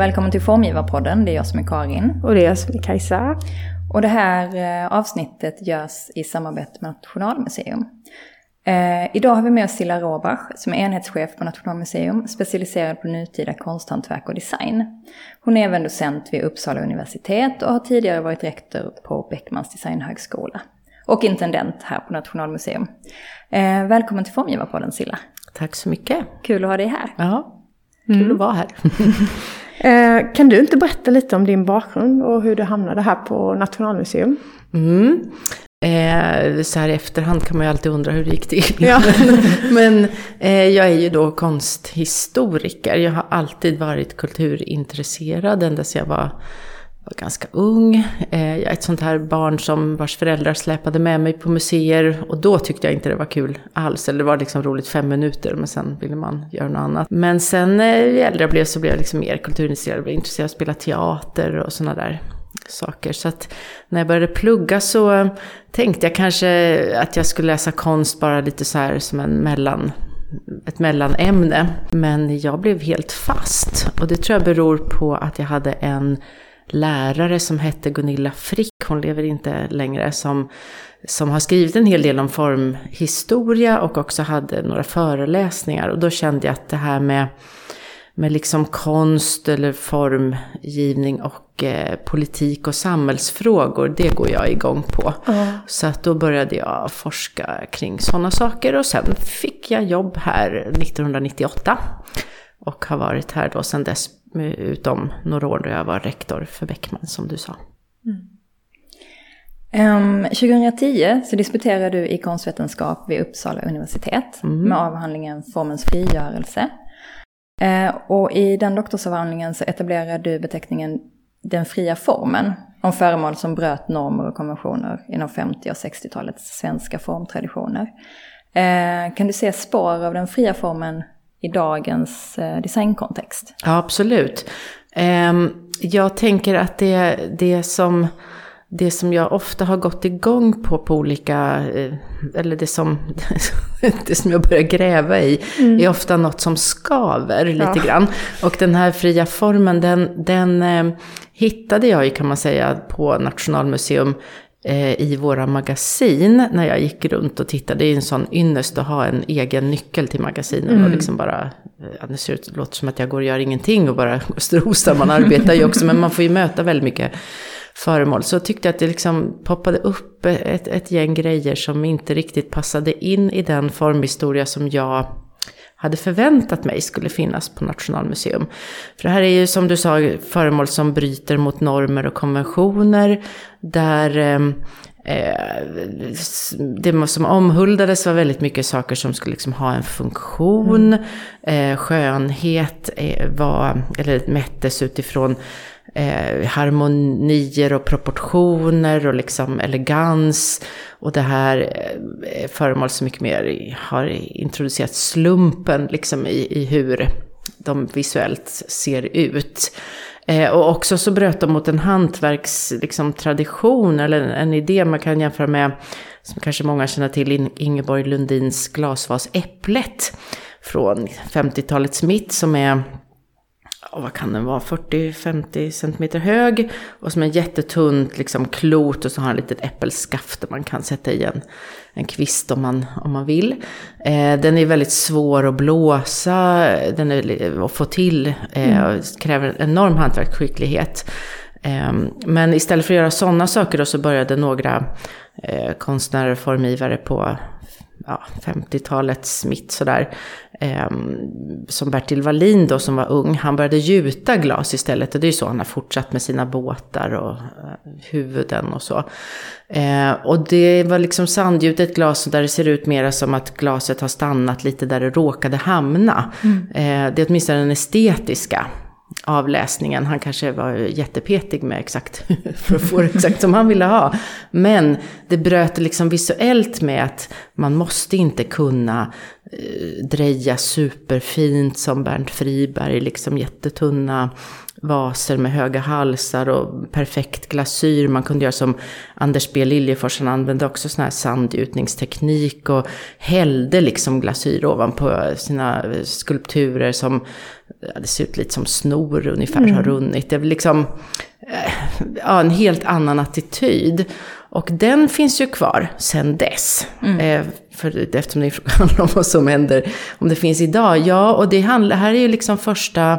Och välkommen till Formgivarpodden. Det är jag som är Karin. Och det är jag som är Kajsa. Och det här eh, avsnittet görs i samarbete med Nationalmuseum. Eh, idag har vi med oss Silla Råbach som är enhetschef på Nationalmuseum, specialiserad på nutida konsthantverk och design. Hon är även docent vid Uppsala universitet och har tidigare varit rektor på Beckmans designhögskola. Och intendent här på Nationalmuseum. Eh, välkommen till Formgivarpodden Silla. Tack så mycket. Kul att ha dig här. Ja, kul mm. att vara här. eh, kan du inte berätta lite om din bakgrund och hur du hamnade här på Nationalmuseum? Mm. Eh, så här i efterhand kan man ju alltid undra hur det gick till. Ja. Men eh, jag är ju då konsthistoriker. Jag har alltid varit kulturintresserad ända sedan jag var, var ganska ung. Eh, jag är ett sånt här barn som vars föräldrar släpade med mig på museer. Och då tyckte jag inte det var kul alls. Eller det var liksom roligt fem minuter men sen ville man göra något annat. Men sen eh, ju äldre jag blev så blev jag liksom mer kulturintresserad. Blev intresserad av att spela teater och sådana där saker. Så att när jag började plugga så tänkte jag kanske att jag skulle läsa konst bara lite så här som en mellan, ett mellanämne. Men jag blev helt fast. Och det tror jag beror på att jag hade en lärare som hette Gunilla Frick, hon lever inte längre, som, som har skrivit en hel del om formhistoria och också hade några föreläsningar. Och då kände jag att det här med med liksom konst eller formgivning och eh, politik och samhällsfrågor, det går jag igång på. Mm. Så att då började jag forska kring sådana saker och sen fick jag jobb här 1998. Och har varit här då sedan dess, utom några år då jag var rektor för Beckman som du sa. Mm. Um, 2010 så disputerade du i konstvetenskap vid Uppsala universitet mm. med avhandlingen Formens frigörelse. Eh, och i den doktorsavhandlingen så etablerar du beteckningen den fria formen om föremål som bröt normer och konventioner inom 50 och 60-talets svenska formtraditioner. Eh, kan du se spår av den fria formen i dagens eh, designkontext? Ja, absolut. Ehm, jag tänker att det, det som det som jag ofta har gått igång på på olika, eh, eller det som, det som jag börjar gräva i, mm. är ofta något som skaver lite ja. grann. Och den här fria formen, den, den eh, hittade jag ju kan man säga på Nationalmuseum i våra magasin när jag gick runt och tittade. Det är en sån ynnest att ha en egen nyckel till magasinen mm. och liksom bara, ja, det ser ut, det låter som att jag går och gör ingenting och bara strosar. Man arbetar ju också, men man får ju möta väldigt mycket föremål. Så tyckte jag att det liksom poppade upp ett, ett gäng grejer som inte riktigt passade in i den formhistoria som jag hade förväntat mig skulle finnas på Nationalmuseum. För det här är ju som du sa föremål som bryter mot normer och konventioner. Där ehm, eh, det som omhuldades var väldigt mycket saker som skulle liksom ha en funktion. Mm. Eh, skönhet eh, var, eller mättes utifrån eh, harmonier och proportioner och liksom elegans. Och det här eh, föremål så mycket mer har introducerat slumpen liksom i, i hur de visuellt ser ut. Eh, och också så bröt de mot en hantverkstradition, liksom, eller en, en idé man kan jämföra med, som kanske många känner till, Ingeborg Lundins glasvas Äpplet från 50-talets mitt, som är vad kan den vara, 40-50 centimeter hög. Och som en jättetunt liksom, klot och så har den ett litet äppelskaft där man kan sätta i en, en kvist om man, om man vill. Eh, den är väldigt svår att blåsa, den är, att få till, eh, mm. kräver enorm hantverksskicklighet. Eh, men istället för att göra sådana saker då så började några eh, konstnärer, formgivare på ja, 50-talets mitt sådär. Eh, som Bertil Wallin då som var ung, han började gjuta glas istället. Och det är ju så han har fortsatt med sina båtar och eh, huvuden och så. Eh, och det var liksom sandgjutet glas där det ser ut mera som att glaset har stannat lite där det råkade hamna. Mm. Eh, det är åtminstone den estetiska avläsningen. Han kanske var jättepetig med exakt, för att få det exakt som han ville ha. Men det bröt liksom visuellt med att man måste inte kunna eh, dreja superfint som Bernt Friberg, liksom jättetunna vaser med höga halsar och perfekt glasyr. Man kunde göra som Anders B Liljefors, han använde också sån här sandgjutningsteknik och hällde liksom glasyr ovanpå sina skulpturer som det ser ut lite som snor ungefär mm. har runnit. Det är liksom eh, ja, en helt annan attityd. Och den finns ju kvar sen dess. Mm. Eh, för, eftersom det handlar om vad som händer, om det finns idag. Ja, och det handlar, här är ju liksom första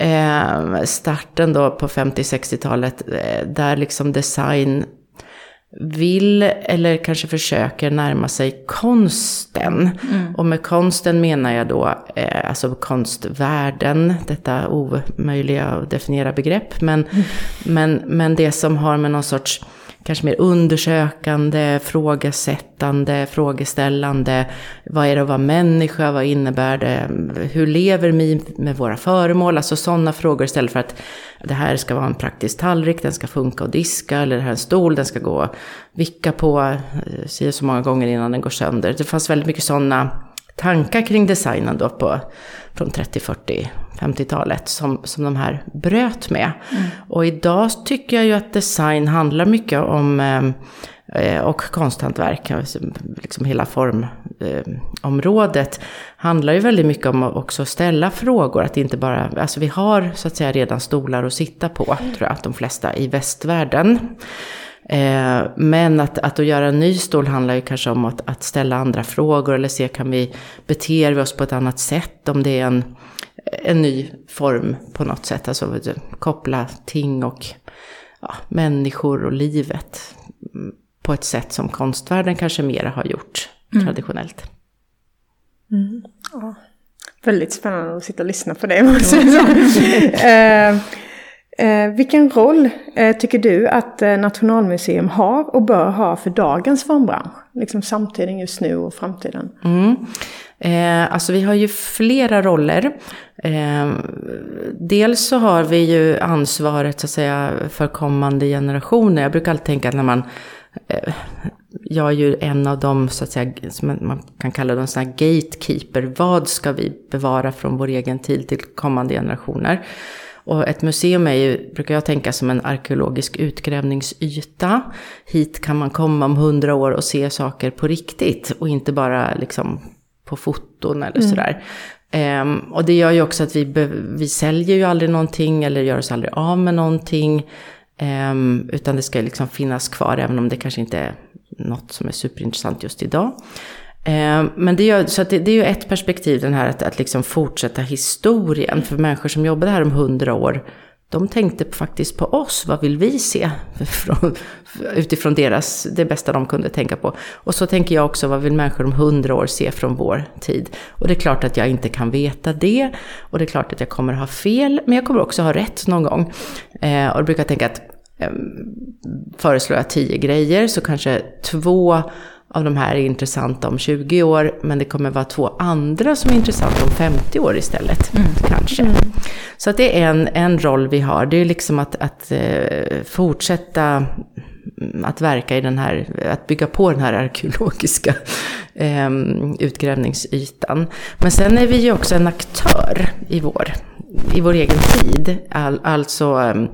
eh, starten då på 50-60-talet. Eh, där liksom design vill eller kanske försöker närma sig konsten. Mm. Och med konsten menar jag då eh, alltså konstvärlden, detta omöjliga att definiera begrepp. Men, mm. men, men det som har med någon sorts kanske mer undersökande, frågesättande, frågeställande. Vad är det att vara människa? Vad innebär det? Hur lever vi med våra föremål? Alltså sådana frågor istället för att det här ska vara en praktisk tallrik, den ska funka och diska, eller det här är en stol, den ska gå att vicka på eh, säger så många gånger innan den går sönder. Det fanns väldigt mycket sådana tankar kring designen då på, från 30, 40, 50-talet som, som de här bröt med. Mm. Och idag tycker jag ju att design handlar mycket om eh, och konsthantverk, alltså liksom hela formområdet, eh, handlar ju väldigt mycket om att också ställa frågor. Att inte bara, alltså vi har så att säga redan stolar att sitta på, tror jag att de flesta i västvärlden. Eh, men att, att, att göra en ny stol handlar ju kanske om att, att ställa andra frågor eller se kan vi beter vi oss på ett annat sätt om det är en, en ny form på något sätt. Alltså koppla ting och ja, människor och livet på ett sätt som konstvärlden kanske mera har gjort mm. traditionellt. Mm. Ja. Väldigt spännande att sitta och lyssna på det. Mm. Eh, vilken roll eh, tycker du att eh, Nationalmuseum har och bör ha för dagens formbransch? Liksom samtiden just nu och framtiden. Mm. Eh, alltså vi har ju flera roller. Eh, dels så har vi ju ansvaret så att säga för kommande generationer. Jag brukar alltid tänka att när man eh, jag är ju en av dem, så att säga, som man kan kalla dem sådana gatekeeper. Vad ska vi bevara från vår egen tid till kommande generationer? Och ett museum är ju, brukar jag tänka, som en arkeologisk utgrävningsyta. Hit kan man komma om hundra år och se saker på riktigt och inte bara liksom på foton eller mm. sådär. Um, och det gör ju också att vi, vi säljer ju aldrig någonting eller gör oss aldrig av med någonting. Um, utan det ska liksom finnas kvar även om det kanske inte är något som är superintressant just idag. Eh, men det, gör, så det, det, är ju ett perspektiv, den här att, att liksom fortsätta historien. För människor som jobbade här om hundra år, de tänkte faktiskt på oss. Vad vill vi se? Från, utifrån deras, det bästa de kunde tänka på. Och så tänker jag också, vad vill människor om hundra år se från vår tid? Och det är klart att jag inte kan veta det. Och det är klart att jag kommer ha fel, men jag kommer också ha rätt någon gång. Eh, och då brukar jag tänka att eh, föreslår jag tio grejer, så kanske två av de här är intressanta om 20 år, men det kommer vara två andra som är intressanta om 50 år istället. Mm. Kanske. Mm. Så att det är en, en roll vi har. Det är liksom att, att uh, fortsätta att verka i den här, att bygga på den här arkeologiska um, utgrävningsytan. Men sen är vi ju också en aktör i vår, i vår egen tid. All, alltså um,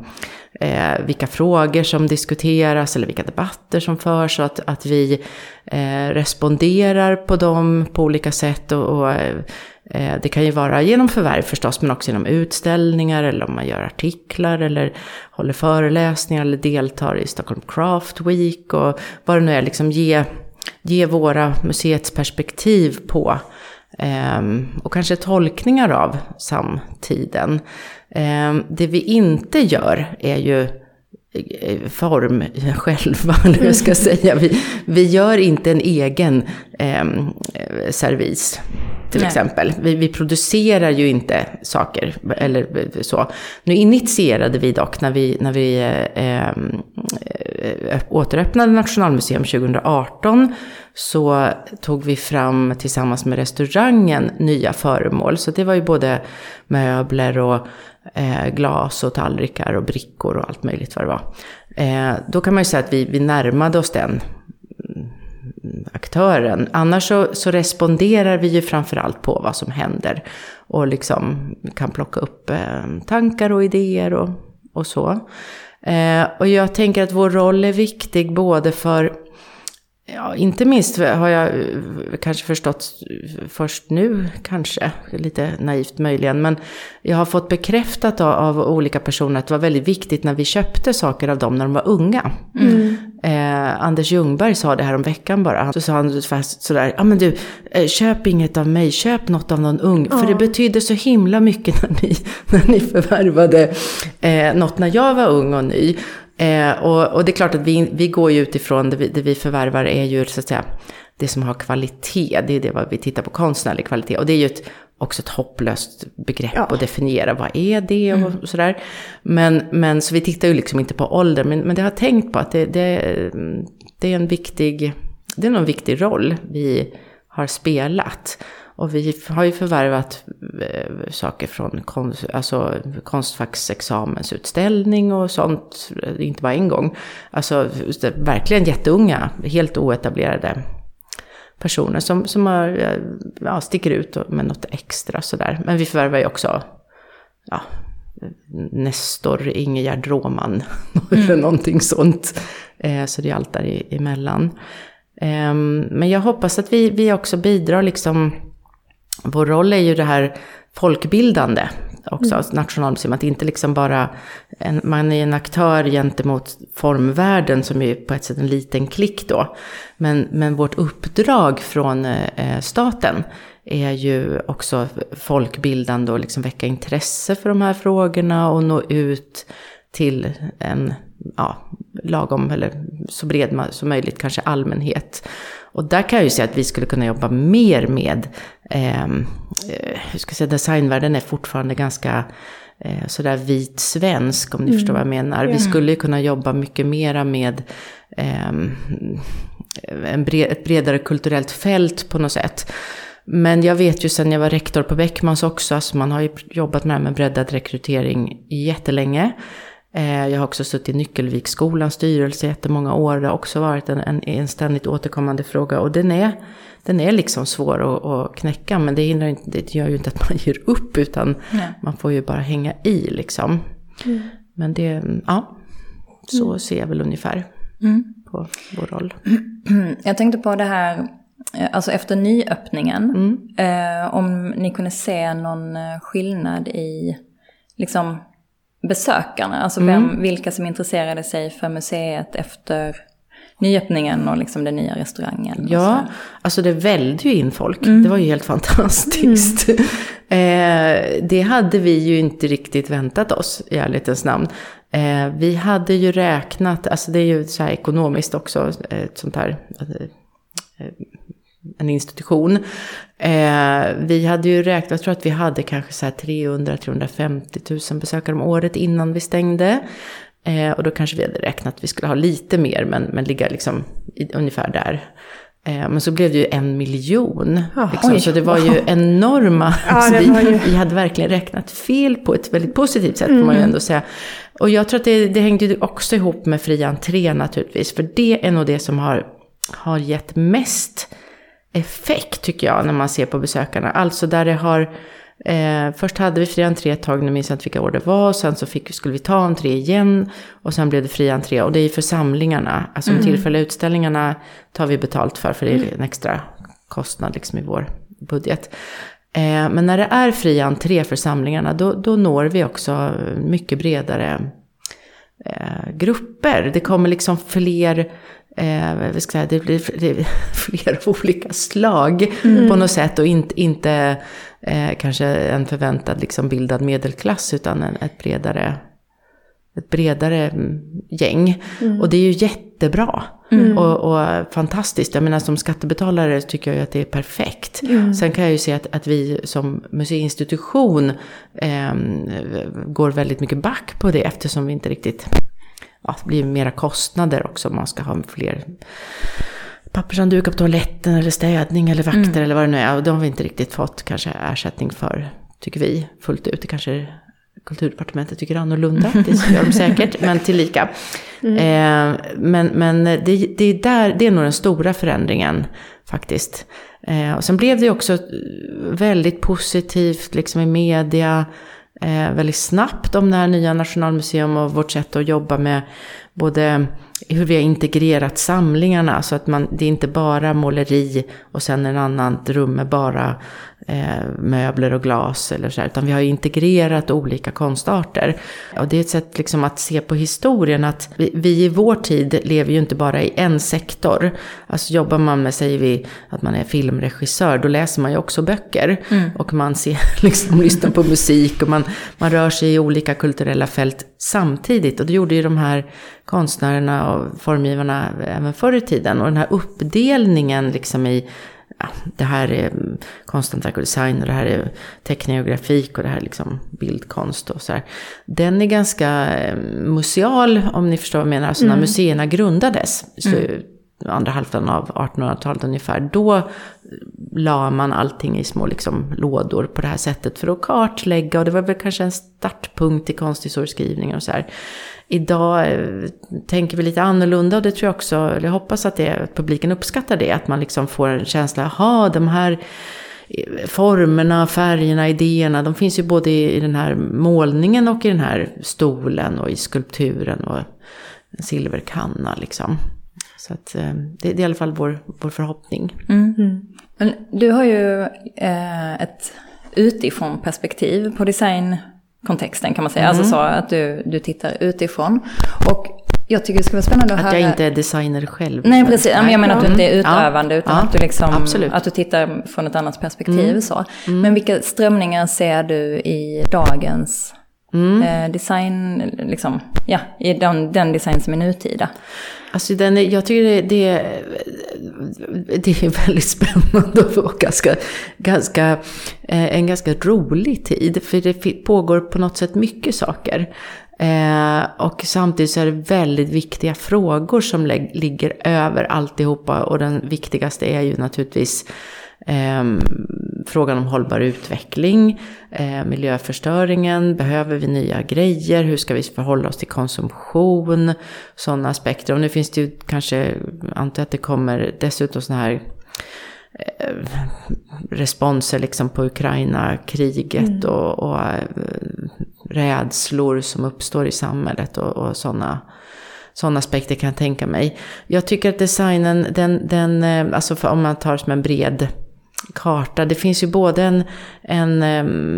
eh, vilka frågor som diskuteras eller vilka debatter som förs. Och att, att vi eh, responderar på dem på olika sätt. Och, och eh, det kan ju vara genom förvärv förstås, men också genom utställningar eller om man gör artiklar eller håller föreläsningar eller deltar i Stockholm Craft Week och vad det nu är, liksom ge, ge våra museets perspektiv på ehm, och kanske tolkningar av samtiden. Um, det vi inte gör är ju eh, form själva, eller jag ska säga. Vi, vi gör inte en egen um, servis till Nej. exempel. Vi, vi, producerar ju inte saker eller så. Nu initierade vi dock när vi, när vi eh, eh, återöppnade Nationalmuseum 2018 så tog vi fram tillsammans med restaurangen nya föremål. Så det var ju både möbler och eh, glas och tallrikar och brickor och allt möjligt vad det var. Eh, då kan man ju säga att vi, vi närmade oss den mm, aktören. Annars så, så responderar vi ju framförallt på vad som händer. Och liksom kan plocka upp eh, tankar och idéer och, och så. Eh, och jag tänker att vår roll är viktig både för Ja, inte minst har jag eh, kanske förstått först nu, kanske, lite naivt möjligen, men jag har fått bekräftat av, olika personer att det var väldigt viktigt när vi köpte saker av dem när de var unga. Mm. Eh, Anders Ljungberg sa det här om veckan bara. Så sa han sådär, ja men du, eh, köp inget av mig, köp något av någon ung. Oh. För det betydde så himla mycket när ni, när ni förvärvade eh, något när jag var ung och ny. Eh, och, och, det är klart att vi, vi går ju utifrån, det vi, det vi förvärvar är ju så att säga det som har kvalitet. Det är det vad vi tittar på, konstnärlig kvalitet. Och det är ju ett, också ett hopplöst begrepp ja. att definiera. Vad är det och mm. sådär. Men, men så vi tittar ju liksom inte på ålder. Men, men det har jag tänkt på att det, det, det är en viktig, det är en viktig roll vi har spelat. Och vi har ju förvärvat eh, saker från konst, alltså Konstfacksexamensutställning och sånt, inte bara en gång. Alltså verkligen jätteunga, helt oetablerade personer som, som har, ja, sticker ut med något extra sådär. Men vi förvärvar ju också ja, Nestor Ingegerd Råman mm. eller någonting sånt. Eh, så det är allt där emellan. Eh, men jag hoppas att vi, vi också bidrar liksom vår roll är ju det här folkbildande också, mm. Nationalmuseum. Att inte liksom bara, en, man är en aktör gentemot formvärlden som är på ett sätt en liten klick då. Men, men vårt uppdrag från eh, staten är ju också folkbildande och liksom väcka intresse för de här frågorna och nå ut till en ja, lagom eller så bred som möjligt kanske allmänhet. Och där kan jag ju säga att vi skulle kunna jobba mer med, ehm, eh, hur ska jag säga, designvärlden är fortfarande ganska eh, sådär vit svensk, om ni mm. förstår vad jag menar. Vi skulle kunna jobba mycket mera med eh, en bred, ett bredare kulturellt fält på något sätt. Men jag vet ju sen jag var rektor på Beckmans också, alltså man har ju jobbat med, med breddad rekrytering jättelänge. Eh, jag har också suttit i Nyckelviksskolans styrelse jättemånga år. Det har också varit en, en, en ständigt återkommande fråga. Och den är, den är liksom svår att, att knäcka. Men det, hindrar inte, det gör ju inte att man ger upp. Utan Nej. man får ju bara hänga i liksom. Mm. Men det, ja, så mm. ser jag väl ungefär mm. på vår roll. Jag tänkte på det här, eh, alltså efter nyöppningen. Mm. Eh, om ni kunde se någon eh, skillnad i, liksom besökarna, alltså vem, mm. vilka som intresserade sig för museet efter nyöppningen och liksom den nya restaurangen. Ja, alltså det välde ju in folk. Mm. Det var ju helt fantastiskt. Mm. eh, det hade vi ju inte riktigt väntat oss i ärlighetens namn. Eh, vi hade ju räknat, alltså det är ju så här ekonomiskt också, ett sånt här eh, en institution. Eh, vi hade ju räknat, jag tror att vi hade kanske så 300-350 000 besökare om året innan vi stängde. Eh, och då kanske vi hade räknat att vi skulle ha lite mer, men, men ligga liksom i, ungefär där. Eh, men så blev det ju en miljon. liksom, så det var ju enorma... Ja, alltså vi, ju... vi, hade verkligen räknat fel på ett väldigt positivt sätt, mm. får man ju mm. ändå säga. Och jag tror att det, det hängde också ihop med fri entré naturligtvis. För det är nog det som har, har gett mest effekt tycker jag när man ser på besökarna. Alltså där det har, eh, först hade vi fri entré ett tag, nu minns jag inte vilka år det var. Sen så fick, skulle vi ta entré igen och sen blev det fri entré. Och det är för samlingarna, alltså mm. de tillfälliga utställningarna tar vi betalt för, för det är mm. en extra kostnad liksom i vår budget. Eh, men när det är fri entré för samlingarna, då, då når vi också mycket bredare eh, grupper. Det kommer liksom fler eh, säga, det blir, flera olika slag mm. på något sätt. Och inte, inte eh, kanske en förväntad liksom, bildad medelklass utan en, ett bredare ett bredare mm, gäng. Mm. Och det är ju jättebra. Mm. Och, och, fantastiskt. Jag menar som skattebetalare tycker jag ju att det är perfekt. Mm. Sen kan jag ju se att, att vi som museiinstitution eh, går väldigt mycket back på det eftersom vi inte riktigt ja, det blir mera kostnader också om man ska ha fler pappershanddukar på toaletten eller städning eller vakter mm. eller vad det nu är. Och de har vi inte riktigt fått kanske ersättning för, tycker vi, fullt ut. Det kanske kulturdepartementet tycker annorlunda, det gör de säkert, men tillika. Mm. Eh, men men det, det, är där, det är nog den stora förändringen faktiskt. Eh, och sen blev det också väldigt positivt liksom i media, eh, väldigt snabbt om det här nya Nationalmuseum och vårt sätt att jobba med både hur vi har integrerat samlingarna så att man, det är inte bara måleri och sen en annan rum med bara möbler och glas eller så här, utan vi har integrerat olika konstarter. Och det är ett sätt liksom att se på historien att vi, vi, i vår tid lever ju inte bara i en sektor. Alltså jobbar man med, säger vi, att man är filmregissör, då läser man ju också böcker. Mm. Och man ser, liksom, lyssnar på musik och man, man rör sig i olika kulturella fält samtidigt. Och det gjorde ju de här konstnärerna och formgivarna även förr i tiden. Och den här uppdelningen liksom i ja, det här är konsthantverk och design och det här är teckning och grafik och det här är liksom bildkonst och så här. Den är ganska eh, museal om ni förstår vad jag menar. Alltså mm. när museerna grundades, så mm. andra halvan av 1800-talet ungefär, då la man allting i små liksom, lådor på det här sättet för att kartlägga och det var väl kanske en startpunkt i konsthistorieskrivningen och så här. Idag eh, tänker vi lite annorlunda och det tror jag också, eller jag hoppas att, det, att publiken uppskattar det, att man liksom får en känsla, jaha, de här eh, formerna, färgerna, idéerna, de finns ju både i, den här målningen och i den här stolen och i skulpturen och en silverkanna liksom. Så att, eh, det, det är i alla fall vår, vår förhoppning. Mm. Mm. Men du har ju eh, ett utifrån perspektiv på designkontexten kan man säga. Alltså mm. Alltså så att du, du tittar utifrån. Och jag tycker det skulle vara spännande att, att höra... Att jag inte är designer själv. Nej, precis. Nej. Jag menar att du inte är utövande, utan ja. att, du liksom, Absolut. att du tittar från ett annat perspektiv. Mm. Så. Mm. Men vilka strömningar ser du i dagens mm. eh, design, liksom, ja, i den, den design som är nutida? Alltså den, jag tycker det, det, det är väldigt spännande och ganska, ganska, eh, en ganska rolig tid. För det pågår på något sätt mycket saker. Eh, och samtidigt så är det väldigt viktiga frågor som ligger över alltihopa. Och den viktigaste är ju naturligtvis Eh, frågan om hållbar utveckling, eh, miljöförstöringen, behöver vi nya grejer, hur ska vi förhålla oss till konsumtion, sådana aspekter. Och nu finns det ju kanske, antar att det kommer dessutom sådana här eh, responser liksom på Ukraina-kriget mm. och, och äh, rädslor som uppstår i samhället och, och sådana sådana aspekter kan jag tänka mig. Jag tycker att designen, den, den eh, alltså om man tar som en bred karta. Det finns ju både en, en,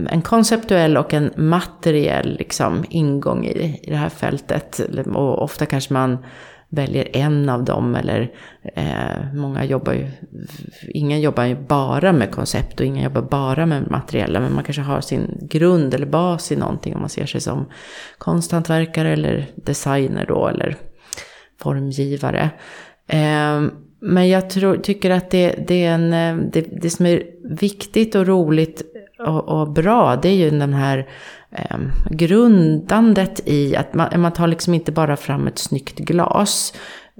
en konceptuell och en materiell liksom, ingång i, i det här fältet. Och ofta kanske man väljer en av dem eller eh, många jobbar ju, ingen jobbar ju bara med koncept och ingen jobbar bara med materiella men man kanske har sin grund eller bas i någonting om man ser sig som konsthantverkare eller designer då eller formgivare. Eh, men jag tror, tycker att det, det, är en, eh, det, det som är viktigt och roligt och, och bra, det är ju den här eh, grundandet i att man, man tar liksom inte bara fram ett snyggt glas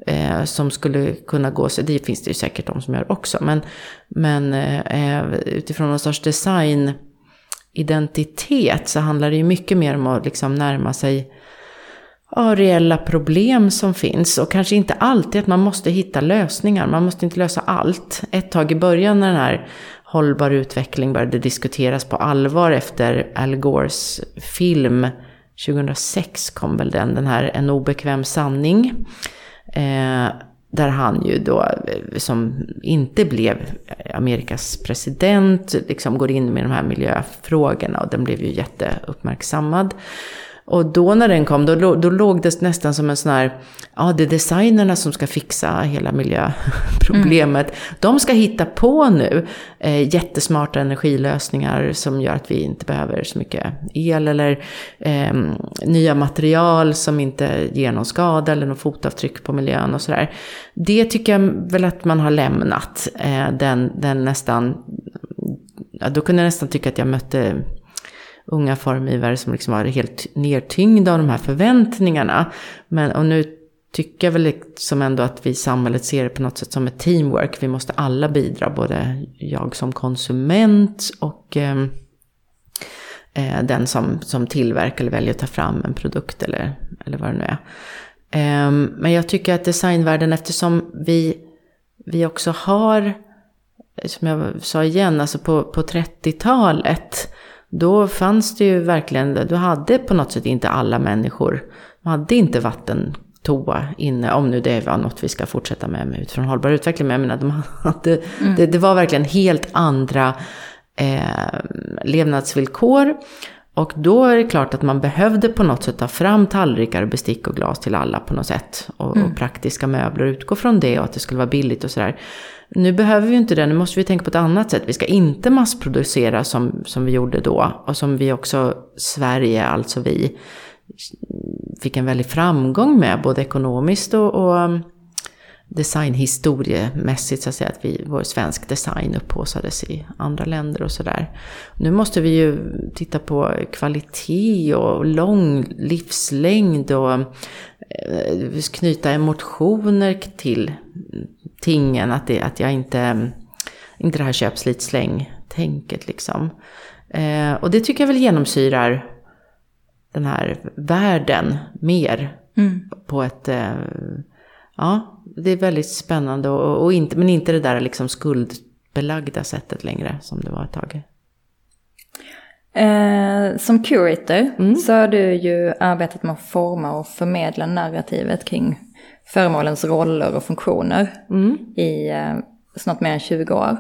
eh, som skulle kunna gå sig, det finns det ju säkert de som gör också, men, men eh, eh utifrån någon sorts designidentitet så handlar det ju mycket mer om att liksom närma sig ja, reella problem som finns. Och kanske inte alltid att man måste hitta lösningar. Man måste inte lösa allt. Ett tag i början när den här hållbar utveckling började diskuteras på allvar efter Al Gores film 2006 kom väl den, den här En obekväm sanning. Eh, där han ju då, eh, som inte blev Amerikas president, liksom går in med de här miljöfrågorna och den blev ju jätteuppmärksammad. Och då när den kom, då, då låg det nästan som en sån här, ja det är designerna som ska fixa hela miljöproblemet. Mm. De ska hitta på nu eh, jättesmarta energilösningar som gör att vi inte behöver så mycket el eller eh, nya material som inte ger någon skada eller någon fotavtryck på miljön och sådär. Det tycker jag väl att man har lämnat. Eh, den, den nästan, ja, då kunde jag nästan tycka att jag mötte unga formgivare som liksom var helt nedtyngda av de här förväntningarna. Men, och nu tycker jag väl liksom ändå att vi i samhället ser det på något sätt som ett teamwork. Vi måste alla bidra, både jag som konsument och eh, eh, den som, som tillverkar eller väljer att ta fram en produkt eller, eller vad det nu är. Eh, men jag tycker att designvärlden, eftersom vi, vi också har, som jag sa igen, alltså på, på 30-talet, då fanns det ju verkligen, du hade på något sätt inte alla människor, man hade inte vatten toa inne, om nu det var något vi ska fortsätta med, med utifrån hållbar utveckling. Men jag menar, de hade, mm. det, det, var verkligen helt andra eh, levnadsvillkor. Och då är det klart att man behövde på något sätt ta fram tallrikar, bestick och glas till alla på något sätt. Och, mm. och praktiska möbler, utgå från det och att det skulle vara billigt och sådär. Nu behöver vi inte det, nu måste vi tänka på ett annat sätt. Vi ska inte massproducera som, som vi gjorde då. Och som vi också, Sverige, alltså vi, fick en väldig framgång med, både ekonomiskt och, och designhistoriemässigt, så att säga, att vi, vår svensk design upphåsades i andra länder och sådär. Nu måste vi ju titta på kvalitet och lång livslängd och eh, knyta emotioner till tingen, att, det, att jag inte, inte det här köp, slit, släng-tänket liksom. Eh, och det tycker jag väl genomsyrar den här världen mer. Mm. På ett, eh, ja, det är väldigt spännande och, och, inte, men inte det där liksom skuldbelagda sättet längre som det var ett tag. Eh, som curator mm. så har du ju arbetat med att forma och förmedla narrativet kring föremålens roller och funktioner mm. i eh, snart mer än 20 år.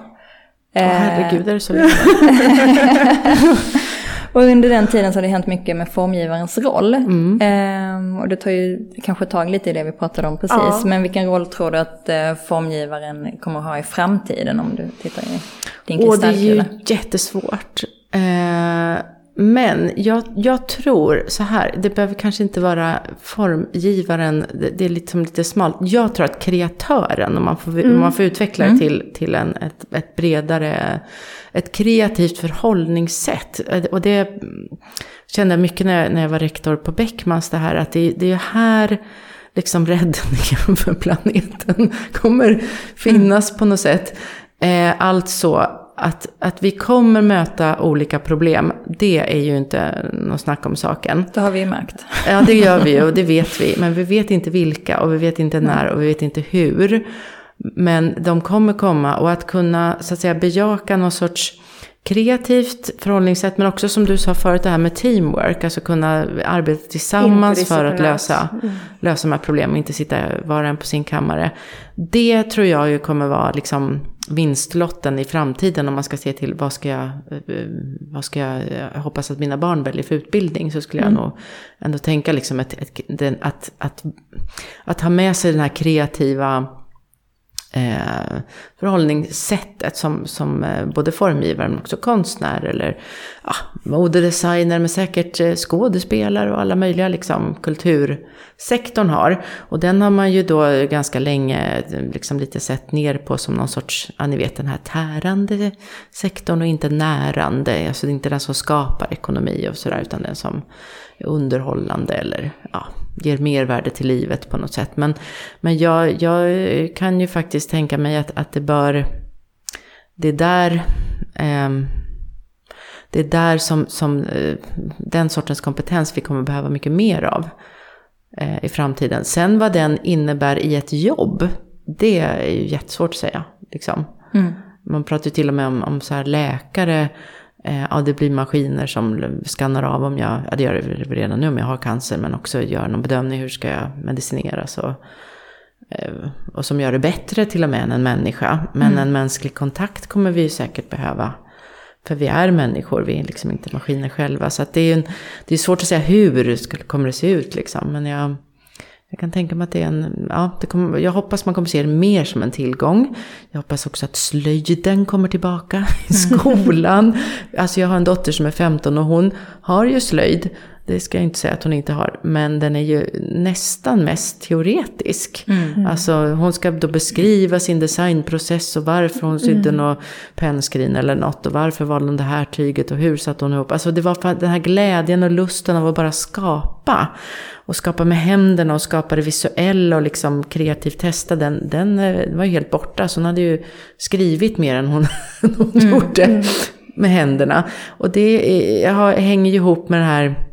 Eh, oh, herregud, är det så länge? Och under den tiden så har det hänt mycket med formgivarens roll. Mm. Ehm, och det tar ju kanske tag lite i det vi pratade om precis. Ja. Men vilken roll tror du att eh, formgivaren kommer att ha i framtiden om du tittar i din kristallkula? Och det är ju jättesvårt. Ehm, men jag, jag, tror så här, det behöver kanske inte vara formgivaren, det, det är liksom lite smalt. Jag tror att kreatören, om man får, mm. om man får utveckla det mm. till, till en, ett, ett bredare, ett kreativt förhållningssätt. Och det kände jag mycket när jag, när jag var rektor på Beckmans, det här att det, det är här liksom räddningen för planeten kommer finnas mm. på något sätt. Eh, alltså att, att vi kommer möta olika problem, det är ju inte något snack om saken. Det har vi ju märkt. Ja, det gör vi ju och det vet vi. Men vi vet inte vilka och vi vet inte när och vi vet inte hur. Men de kommer komma och att kunna så att säga bejaka någon sorts kreativt förhållningssätt, men också som du sa förut, det här med teamwork, alltså kunna arbeta tillsammans för att lösa, mm. lösa de här problemen och inte sitta var och en på sin kammare. Det tror jag ju kommer vara liksom vinstlotten i framtiden om man ska se till vad ska jag, eh, vad ska jag, jag hoppas att mina barn väljer för utbildning så skulle mm. jag nog ändå tänka liksom ett, ett, att, att, att ha med sig den här kreativa eh, förhållningssättet som, som eh, både formgivare men också konstnär eller ja, modedesigner men säkert eh, skådespelare och alla möjliga liksom kultursektorn har. Och den har man ju då ganska länge eh, liksom lite sett ner på som någon sorts, ja ni vet den här tärande sektorn och inte närande, alltså det är inte den som skapar ekonomi och sådär utan den som är underhållande eller ja, ger mervärde till livet på något sätt. Men, men jag, jag kan ju faktiskt tänka mig att, att det bör, det är där, eh, det är där som, som eh, den sortens kompetens vi kommer behöva mycket mer av eh, i framtiden. Sen vad den innebär i ett jobb, det är ju jättesvårt att säga. Liksom. Mm. Man pratar ju till och med om, om så läkare ja, det blir maskiner som skannar av om jag, ja det gör det redan nu om jag har cancer, men också gör någon bedömning hur ska jag medicineras och, eh, och som gör det bättre till och med än en människa. Men mm. en mänsklig kontakt kommer vi ju säkert behöva. För vi är människor, vi är liksom inte maskiner själva. Så det är ju det är svårt att säga hur det kommer det se ut liksom. Men jag, jag kan tänka mig att det är en, ja, det kommer, jag hoppas man kommer se det mer som en tillgång. Jag hoppas också att slöjden kommer tillbaka i skolan. alltså jag har en dotter som är 15 och hon har ju slöjd. Det ska jag inte säga att hon inte har. Men den är ju nästan mest teoretisk. Mm. Alltså hon ska då beskriva sin designprocess och varför hon sydde mm. något pennskrin eller något. Och varför valde hon det här tyget och hur satte hon ihop. Alltså det var den här glädjen och lusten av att bara skapa. Och skapa med händerna och skapa det visuella och liksom kreativt testa. Den, den, den var ju helt borta. Så hon hade ju skrivit mer än hon, hon mm. gjorde. Mm. med händerna. Och det är, hänger ju ihop med det här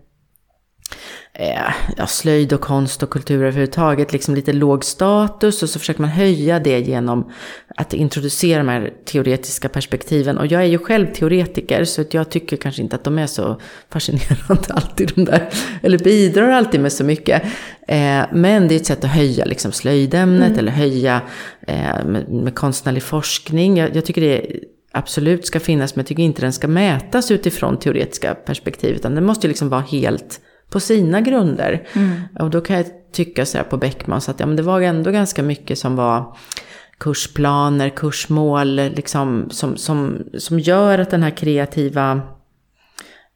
eh, ja, slöjd och konst och kultur överhuvudtaget, liksom lite låg status och så försöker man höja det genom att introducera de här teoretiska perspektiven. Och jag är ju själv teoretiker så att jag tycker kanske inte att de är så fascinerande alltid de där, eller bidrar alltid med så mycket. Eh, men det är ett sätt att höja liksom slöjdämnet mm. eller höja eh, med, med konstnärlig forskning. Jag, jag tycker det absolut ska finnas, men jag tycker inte den ska mätas utifrån teoretiska perspektiv, utan den måste ju liksom vara helt på sina grunder. Mm. Och då kan jag tycka så här på Beckmans att ja, men det var ändå ganska mycket som var kursplaner, kursmål, liksom, som, som, som gör att den här kreativa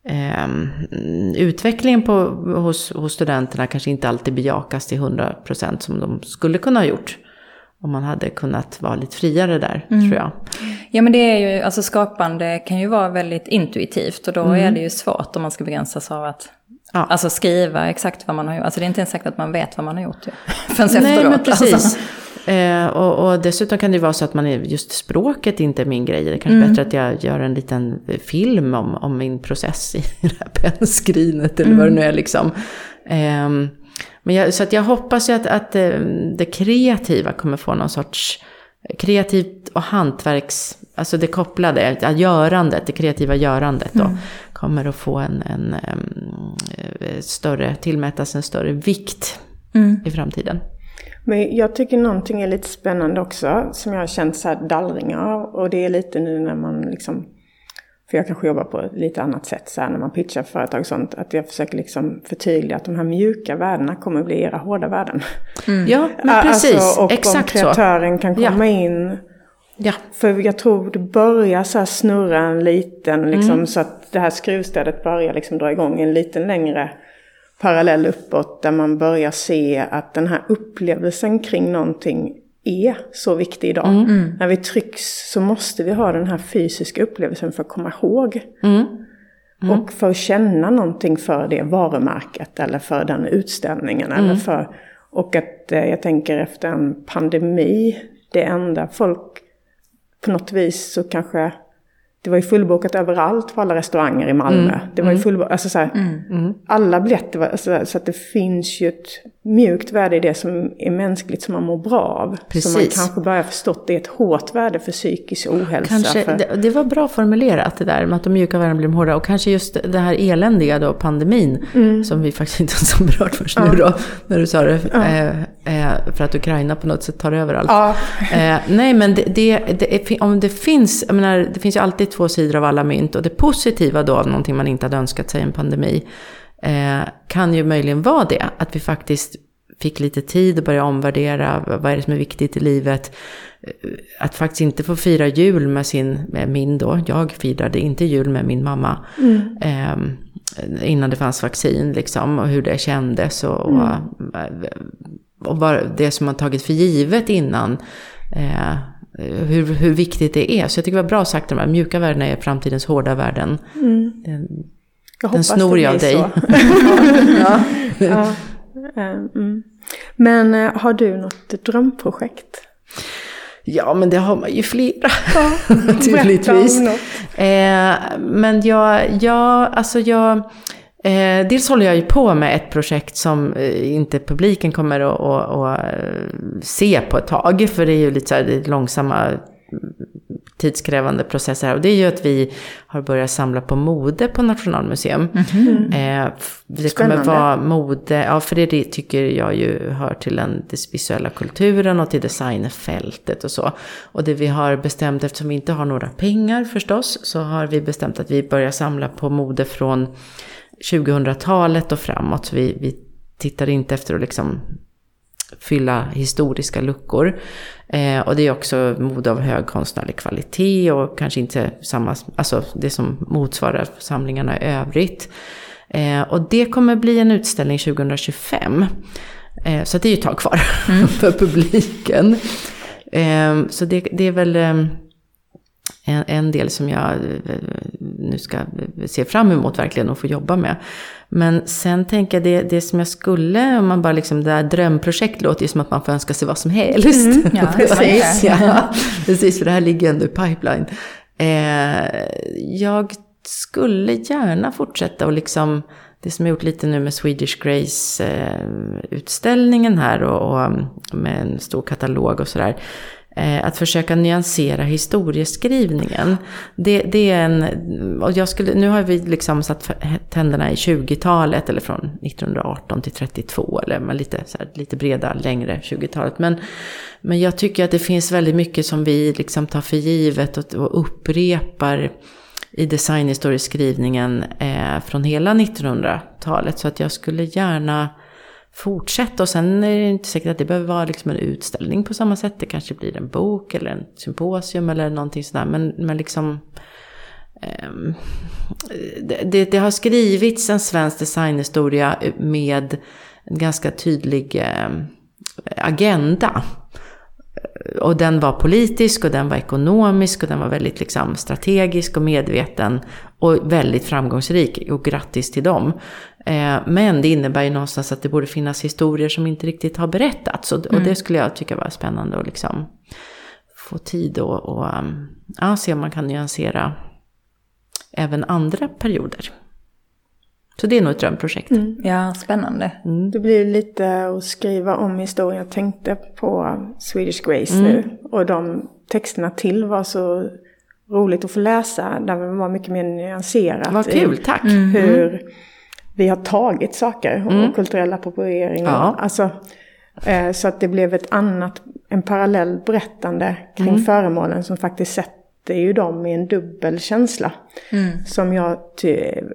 eh, utvecklingen på, hos, hos studenterna kanske inte alltid bejakas till 100% som de skulle kunna ha gjort. Om man hade kunnat vara lite friare där, mm. tror jag. Ja men det är ju, alltså skapande kan ju vara väldigt intuitivt och då mm. är det ju svårt om man ska begränsas av att Ja. Alltså skriva exakt vad man har gjort. Alltså det är inte ens säkert att man vet vad man har gjort. Förrän Nej, efteråt. men precis. Alltså. Eh, och, och, dessutom kan det vara så att man är, just språket inte är min grej. Det är kanske mm. bättre att jag gör en liten film om, om min process i det här pennskrinet eller mm. vad det nu är liksom. Eh, men jag, så att jag hoppas ju att, att eh, det kreativa kommer få någon sorts kreativt och hantverks, alltså det kopplade, görandet, det kreativa görandet då, mm. Kommer att få en, en, en, större, tillmätas en större vikt mm. i framtiden. Men jag tycker någonting är lite spännande också, som jag har känt så här dallringar Och det är lite nu när man liksom för jag kanske jobbar på ett lite annat sätt så här, när man pitchar företag och sånt. Att jag försöker liksom förtydliga att de här mjuka värdena kommer att bli era hårda värden. Mm. Ja, men precis. Alltså, och Exakt om kreatören så. kan komma ja. in. Ja. För jag tror det börjar så här snurra en liten, liksom, mm. så att det här skruvstädet börjar liksom dra igång en liten längre parallell uppåt. Där man börjar se att den här upplevelsen kring någonting är så viktig idag. Mm. mm. När vi trycks så måste vi ha den här fysiska upplevelsen för att komma ihåg. Mm. Mm. Och för att känna någonting för det varumärket eller för den utställningen. Eller mm. för, och att eh, jag tänker efter en pandemi, det enda folk på något vis så kanske det var ju fullbokat överallt på alla restauranger i Malmö. Mm. Det var ju mm. fullbokat, alltså så här, mm. mm. alla biljetter var, alltså, så att det finns ju ett mjukt värde i det som är mänskligt som man mår bra av. Precis. Som man kanske börjar förstått det är ett hårt värde för psykisk ohälsa. Kanske, för... det, det, var bra formulerat det där med att de mjuka värdena blir hårda. Och kanske just det här eländiga då, pandemin, mm. som vi faktiskt inte har berört först ja. nu då, när du sa det. Ja. Eh, eh, för att Ukraina på något sätt tar över allt. Ja. Eh, nej men det, det, det, om det finns, jag menar, det finns ju alltid två sidor av alla mynt. Och det positiva då av någonting man inte hade önskat sig, en pandemi, eh, kan ju möjligen vara det. Att vi faktiskt fick lite tid att börja omvärdera vad är det som är viktigt i livet. Att faktiskt inte få fira jul med sin, med min då, jag firade inte jul med min mamma. Mm. Eh, innan det fanns vaccin liksom, och hur det kändes. Och, mm. och, och bara det som man tagit för givet innan. Eh, hur, hur viktigt det är. Så jag tycker det var bra sagt, de här mjuka värdena är framtidens hårda värden. Mm. Den, jag den snor jag av dig. ja. ja. Mm. Men eh, har du något drömprojekt? Ja, men det har man ju flera. Ja, naturligtvis. Eh, men jag, jag, alltså jag, eh, dels håller jag ju på med ett projekt som eh, inte publiken kommer att, att, att, eh, se på ett tag. För det är ju lite så här långsamma tidskrävande processer här. Och det är ju att vi har börjat samla på mode på Nationalmuseum. Mm-hmm. Eh, det Spännande. kommer vara mode, ja för det tycker jag ju hör till den visuella kulturen och till designfältet och så. Och det vi har bestämt, eftersom vi inte har några pengar förstås, så har vi bestämt att vi börjar samla på mode från 2000-talet och framåt. Vi, vi tittar inte efter att liksom fylla historiska luckor. Eh, och det är också mode av hög konstnärlig kvalitet och kanske inte samma, alltså det som motsvarar samlingarna i övrigt. Eh, och det kommer bli en utställning 2025. Eh, så det är ju ett tag kvar mm. för publiken. Eh, så det, det, är väl eh, en, en del som jag eh, nu ska se fram emot verkligen att få jobba med. Men sen tänker jag det, det som jag skulle, om man bara liksom, det här drömprojekt låter ju som att man får önska sig vad som helst. Mm, ja, precis. ja, precis, för det här ligger ändå i pipeline. Eh, jag skulle gärna fortsätta och liksom, det som jag gjort lite nu med Swedish Grace-utställningen här och, och, med en stor katalog och sådär. Eh, att försöka nyansera historieskrivningen. Det, det, är en, och jag skulle, nu har vi liksom satt tänderna i 20-talet eller från 1918 till 32 eller lite, så här, lite breda, längre 20-talet. Men, men jag tycker att det finns väldigt mycket som vi liksom tar för givet och, och upprepar i designhistorieskrivningen eh, från hela 1900-talet. Så att jag skulle gärna fortsätta. Och sen är det inte säkert att det behöver vara liksom en utställning på samma sätt. Det kanske blir en bok eller en symposium eller någonting sådär. Men, men liksom... Eh, det, det, har skrivits en svensk designhistoria med en ganska tydlig eh, agenda. Och den var politisk och den var ekonomisk och den var väldigt liksom, strategisk och medveten. Och väldigt framgångsrik. Och grattis till dem. Eh, men det innebär ju någonstans att det borde finnas historier som inte riktigt har berättats. Och, mm. och det skulle jag tycka var spännande att liksom få tid och, och um, ja, se om man kan nyansera även andra perioder. Så det är nog ett drömprojekt. Mm. Ja, spännande. Mm. Det blir lite att skriva om historien. Jag tänkte på Swedish Grace mm. nu. Och de texterna till var så roligt att få läsa. Där det var mycket mer nyanserat. Vad kul, tack. Hur vi har tagit saker och mm. kulturell appropriering. Ja. Alltså, eh, så att det blev ett annat, en parallell berättande kring mm. föremålen som faktiskt sätter ju dem i en dubbel känsla. Mm. Som jag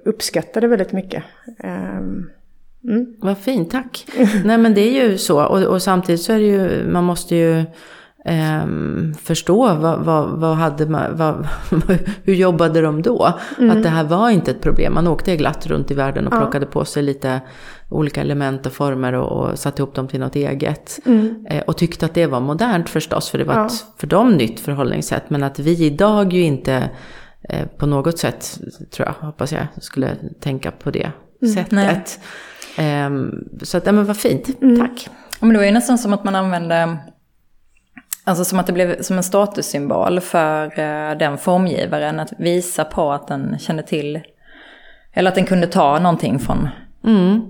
uppskattade väldigt mycket. Um, Mm. Vad fint, tack. Nej men det är ju så. Och, och, samtidigt så är det ju, man måste ju eh, förstå vad, vad, vad hade man, vad, hur jobbade de då? Mm. Att det här var inte ett problem. Man åkte glatt runt i världen och ja. plockade på sig lite olika element och former och, och satte ihop dem till något eget. Mm. Eh, och tyckte att det var modernt förstås, för det var ja. ett för dem nytt förhållningssätt. Men att vi idag ju inte eh, på något sätt, tror jag, hoppas jag, skulle tänka på det mm. sättet. Eh, så att, ja men vad fint, mm. tack. Men det var ju nästan som att man använde Alltså som att det blev som en statussymbol för uh, den formgivaren att visa på att den kände till, eller att den kunde ta någonting från mm.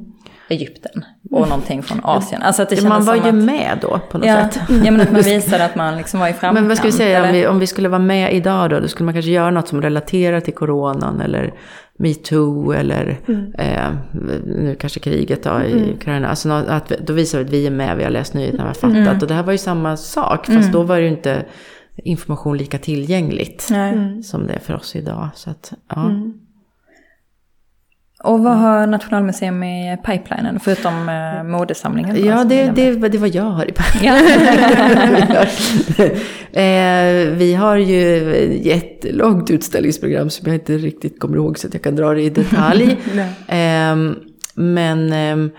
Egypten och någonting från Asien. Alltså att det man var ju att, med då på något ja, sätt. Ja, men att man visade att man liksom var i framkant. Men vad ska vi säga, om vi, om vi, skulle vara med idag då, då skulle man kanske göra något som relaterar till coronan eller metoo eller mm. eh, nu kanske kriget då, i mm. Ukraina. Alltså, att, då visar vi att vi är med, vi har läst nyheterna, vi har fattat. Mm. Och det här var ju samma sak, fast mm. då var det ju inte information lika tillgängligt som det är för oss idag. Så att, ja. Och vad har Nationalmuseum i pipelinen, förutom eh, modesamlingen? Ja, det, det, det vad jag har i pipelinen. eh, vi har ju ett jättelångt utställningsprogram som jag inte riktigt kommer ihåg så att jag kan dra det i detalj. eh, men ehm,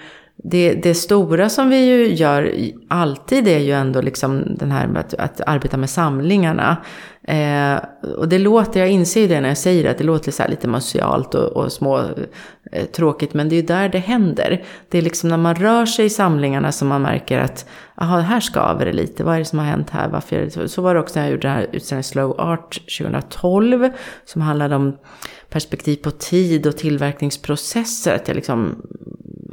det, det, stora som vi ju gör alltid är ju ändå liksom den här med att, att arbeta med samlingarna. Eh, och det låter, jag inser ju det när jag säger det, att det låter så lite musealt och, och små eh, tråkigt, men det är ju där det händer. Det är liksom när man rör sig i samlingarna som man märker att, jaha, här skaver det lite, vad är det som har hänt här, varför är det så? Så var det också när jag gjorde den här utställningen Slow Art 2012, som handlade om perspektiv på tid och tillverkningsprocesser, att jag liksom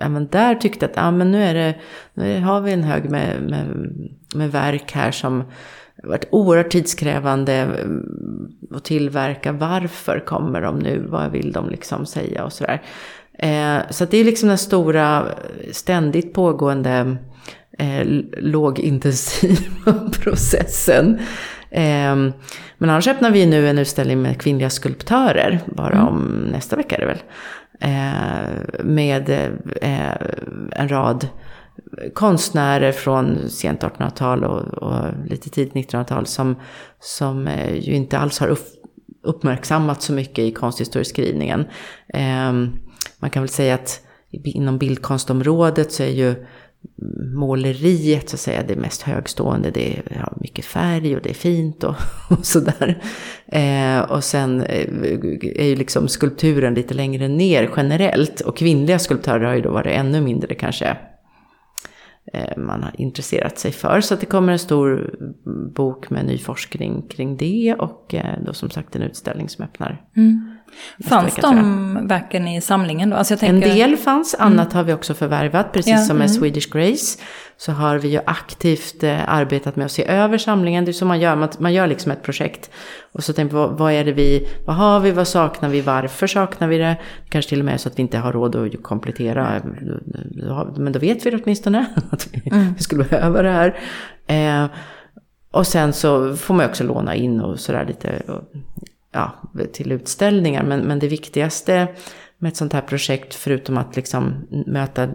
även där tyckte att ah, men nu, är det, nu har vi en hög med, med, med verk här som varit oerhört tidskrävande mm, att tillverka. Varför kommer de nu? Vad vill de liksom säga och sådär. Eh, så det är liksom den stora, ständigt pågående eh, lågintensiva processen. Eh, men annars öppnar vi nu en utställning med kvinnliga skulptörer, bara mm. om nästa vecka är det väl. Eh, med eh, en rad konstnärer från sent 1800-tal och, och, lite tidigt 1900-tal som, som eh, ju inte alls har upp, uppmärksammat så mycket i konsthistorieskrivningen. Eh, man kan väl säga att inom bildkonstområdet så är ju måleriet så att säga det mest högstående. Det är ja, mycket färg och det är fint och, och sådär. Eh, och sen eh, är ju liksom skulpturen lite längre ner generellt. Och kvinnliga skulptörer har ju då varit ännu mindre kanske Eh, man har intresserat sig för. Så att det kommer en stor bok med ny forskning kring det och eh, då som sagt en utställning som öppnar. Mm. Fanns de verken i samlingen då? Alltså tänker... En del fanns, annat mm. har vi också förvärvat. Precis ja, som med mm. Swedish Grace så har vi ju aktivt eh, arbetat med att se över samlingen. Det är så man gör, man, man gör liksom ett projekt. Och så tänker vi, vad, vad är det vi, vad har vi, vad saknar vi, varför saknar vi det? Kanske till och med så att vi inte har råd att komplettera. Men då vet vi det åtminstone, att vi, mm. vi skulle behöva det här. Eh, och sen så får man också låna in och sådär lite ja, till utställningar. Men, men det viktigaste med ett sånt här projekt, förutom att liksom möta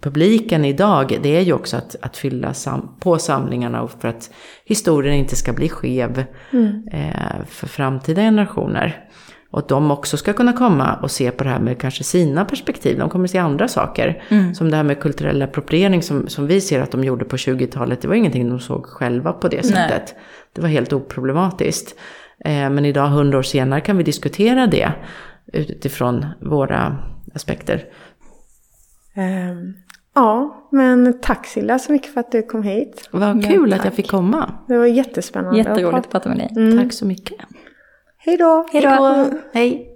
publiken idag, det är ju också att, att fylla sam på samlingarna och för att historien inte ska bli skev mm. eh, för framtida generationer. Och att de också ska kunna komma och se på det här med kanske sina perspektiv. De kommer se andra saker. Mm. Som det här med kulturell appropriering som, som vi ser att de gjorde på 20-talet. Det var ingenting de såg själva på det sättet. Nej. Det var helt oproblematiskt. Eh, men idag, hundra år senare, kan vi diskutera det utifrån våra aspekter. Um, ja, men tack Silla så mycket för att du kom hit. Vad kul ja, att jag fick komma. Det var jättespännande. Jätteroligt att prata med dig. Mm. Tack så mycket. Hej då. Hej då. Hej.